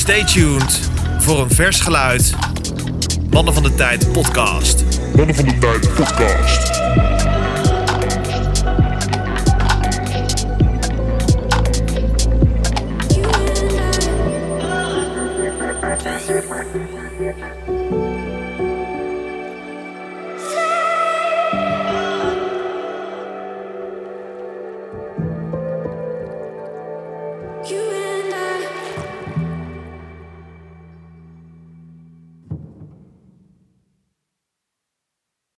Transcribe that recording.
Stay tuned voor een vers geluid. Mannen van de Tijd podcast. Mannen van de Tijd podcast.